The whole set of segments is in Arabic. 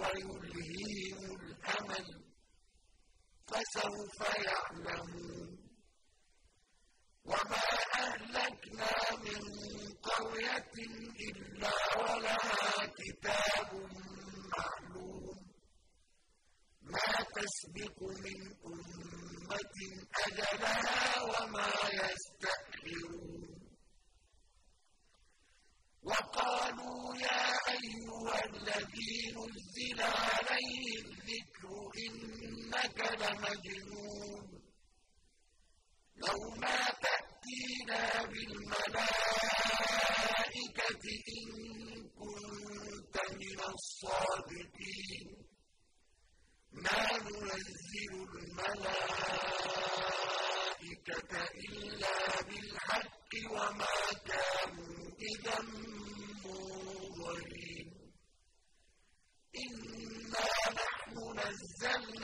ويلهيهم الأمل فسوف يعلمون. وما أهلكنا من قرية إلا ولها كتاب معلوم. ما تسبق من أمة أجلها وما يستأخرون. وقالوا يا أيها الذي نزل عليه الذكر إنك لمجنون. لو ما تأتينا بالملائكة إن كنت من الصادقين. ما ننزل الملائكة إلا بالحق وما كانوا إذا منظرين إنا نحن نزلنا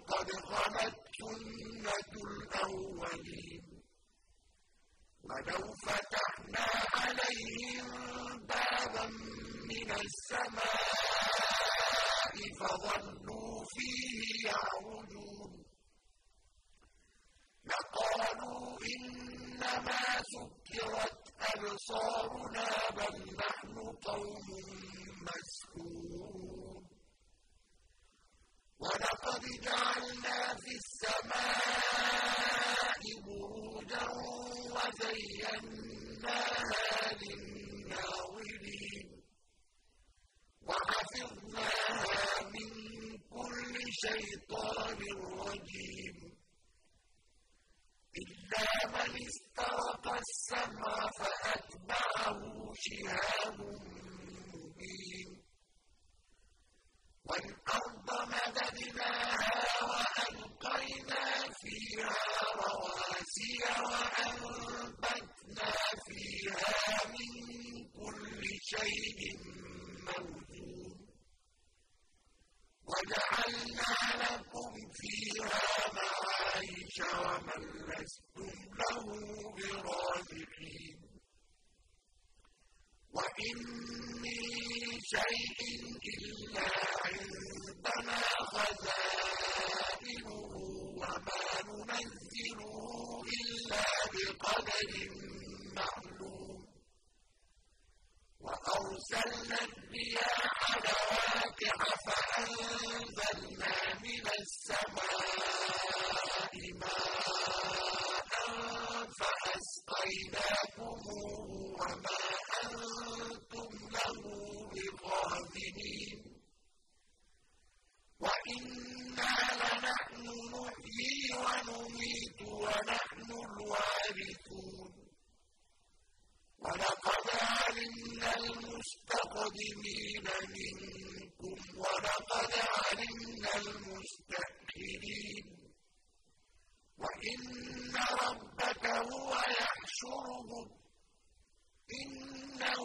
وقد خلت سنة الأولين ولو فتحنا عليهم بابا من السماء فظلوا فيه يعرجون لقالوا إنما سكرت أبصارنا بل نحن قوم مسكون ولقد جعلنا في السماء بروجا وزيناها للناظرين وحفظناها من كل شيطان رجيم إلا من استرق السمع فأتبعه شهاب مبين والأرض مددناها وألقينا فيها رواسي وأنبتنا فيها من كل شيء موجود. وجعلنا لكم فيها معايش ومن لستم له برازقين من شيء إلا عندنا خزائنه وما ننزله إلا معلوم. وأرسلنا الرياح لواقع فأنزلنا من السماء ماء فأسقيناكموه وما أنتم له بقادرين وإنا لنحن نحيي ونميت ونحن الوارثون ولقد علمنا المستقدمين منكم ولقد علمنا المستأخرين وإن ربك هو يحشرهم إنه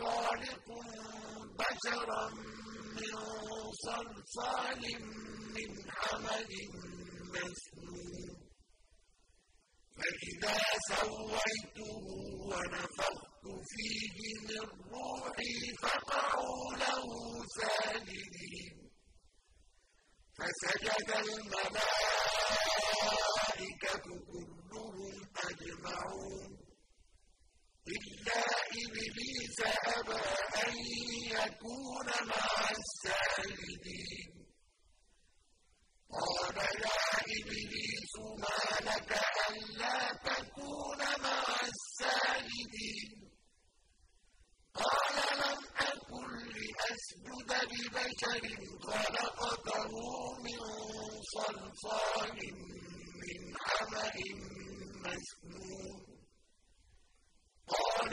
خالق بشرا من صلصال من حمد مسنون. فإذا سويته ونفخت فيه من روحي فقعوا له ساجدين. فسجد الملائكة كلهم أجمعون إلا إبليس أبى أن يكون مع الساجدين قال يا إبليس ما لك ألا تكون مع الساجدين قال لم أكن لأسجد لبشر خلقته من صلصال من حمأ مسنون قال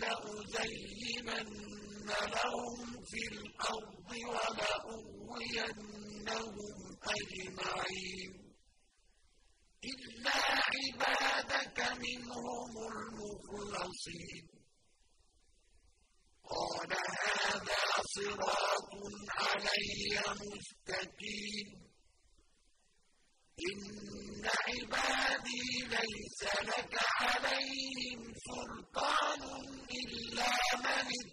لأزينن لهم في الأرض ولأغوينهم أجمعين. إلا عبادك منهم المخلصين. قال هذا صراط علي مستقيم. إن عبادي ليس لك عليهم سلطان إلا من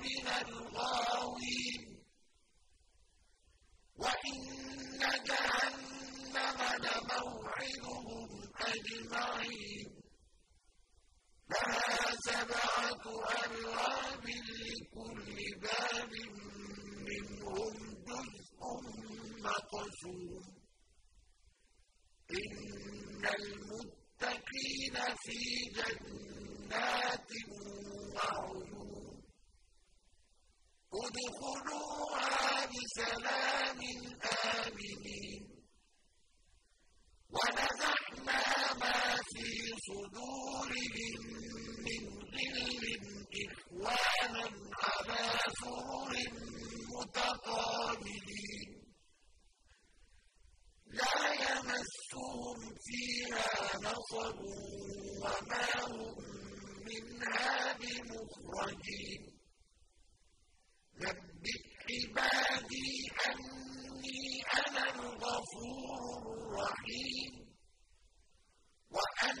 اتبعك من الغاوين. وإن جهنم لموعدهم أجمعين. لها سبعة أبواب لكل باب منهم جزء مقسوم. إن المتقين في جنات وعيون. ادخلوها بسلام آمنين. ونزعنا ما في صدورهم من غل إخوانا على سرر متقابلين. لا يمسهم فيها نصب وما هم منها بمخرجين. عبادي أني أنا الغفور الرحيم وأن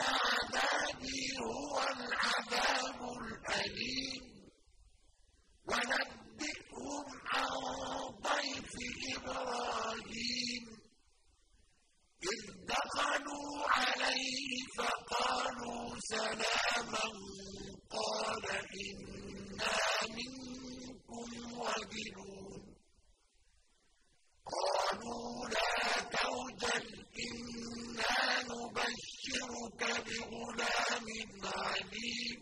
عذابي هو العذاب الأليم عن ضيف إبراهيم إذ دخلوا عليه فقالوا سلاما قال إنا منكم وجلون قالوا لا توجل إنا نبشرك بغلام عليم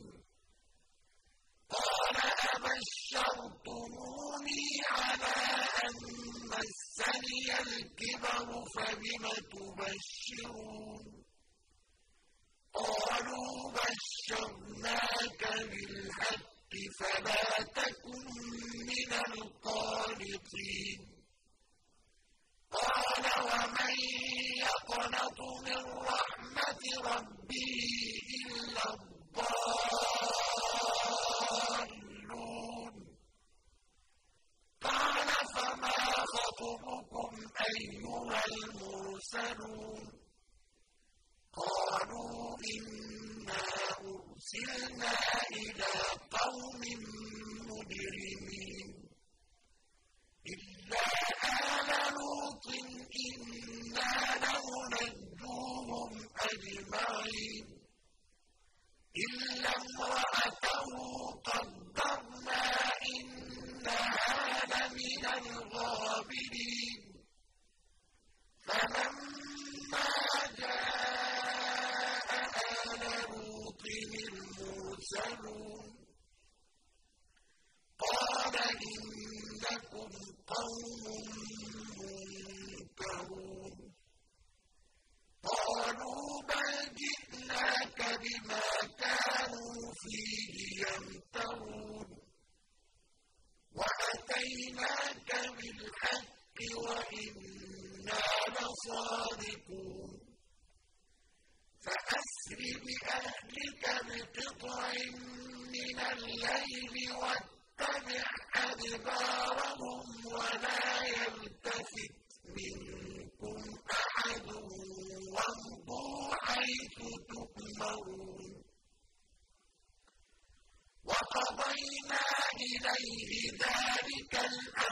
قال أبشرتموني على أن مسني الكبر فبم تبشرون قالوا بشرناك بالحق فلا تكن من القانطين قال ومن يقنط من رحمة ربه إلا الضالون قال فما خطبكم أيها المرسلون قالوا إنا أرسلنا إلى قوم مجرمين. إلا آل لوط إنا لمنجوهم أجمعين. إلا امرأته قدرنا إنها لمن الغابرين. فلما تُرْسَلُونَ قَالَ إِنَّكُمْ قَوْمٌ مُنكَرُونَ. قَالُوا بَلْ جِئْنَاكَ بِمَا كَانُوا فِيهِ يَمْتَرُونَ. وَأَتَيْنَاكَ بِالْحَقِّ وَإِنَّا لَصَادِقُونَ. الليل واتبع أدبارهم ولا يلتفت منكم أحد وامضوا حيث تؤمرون. وقضينا إليه ذلك الأمر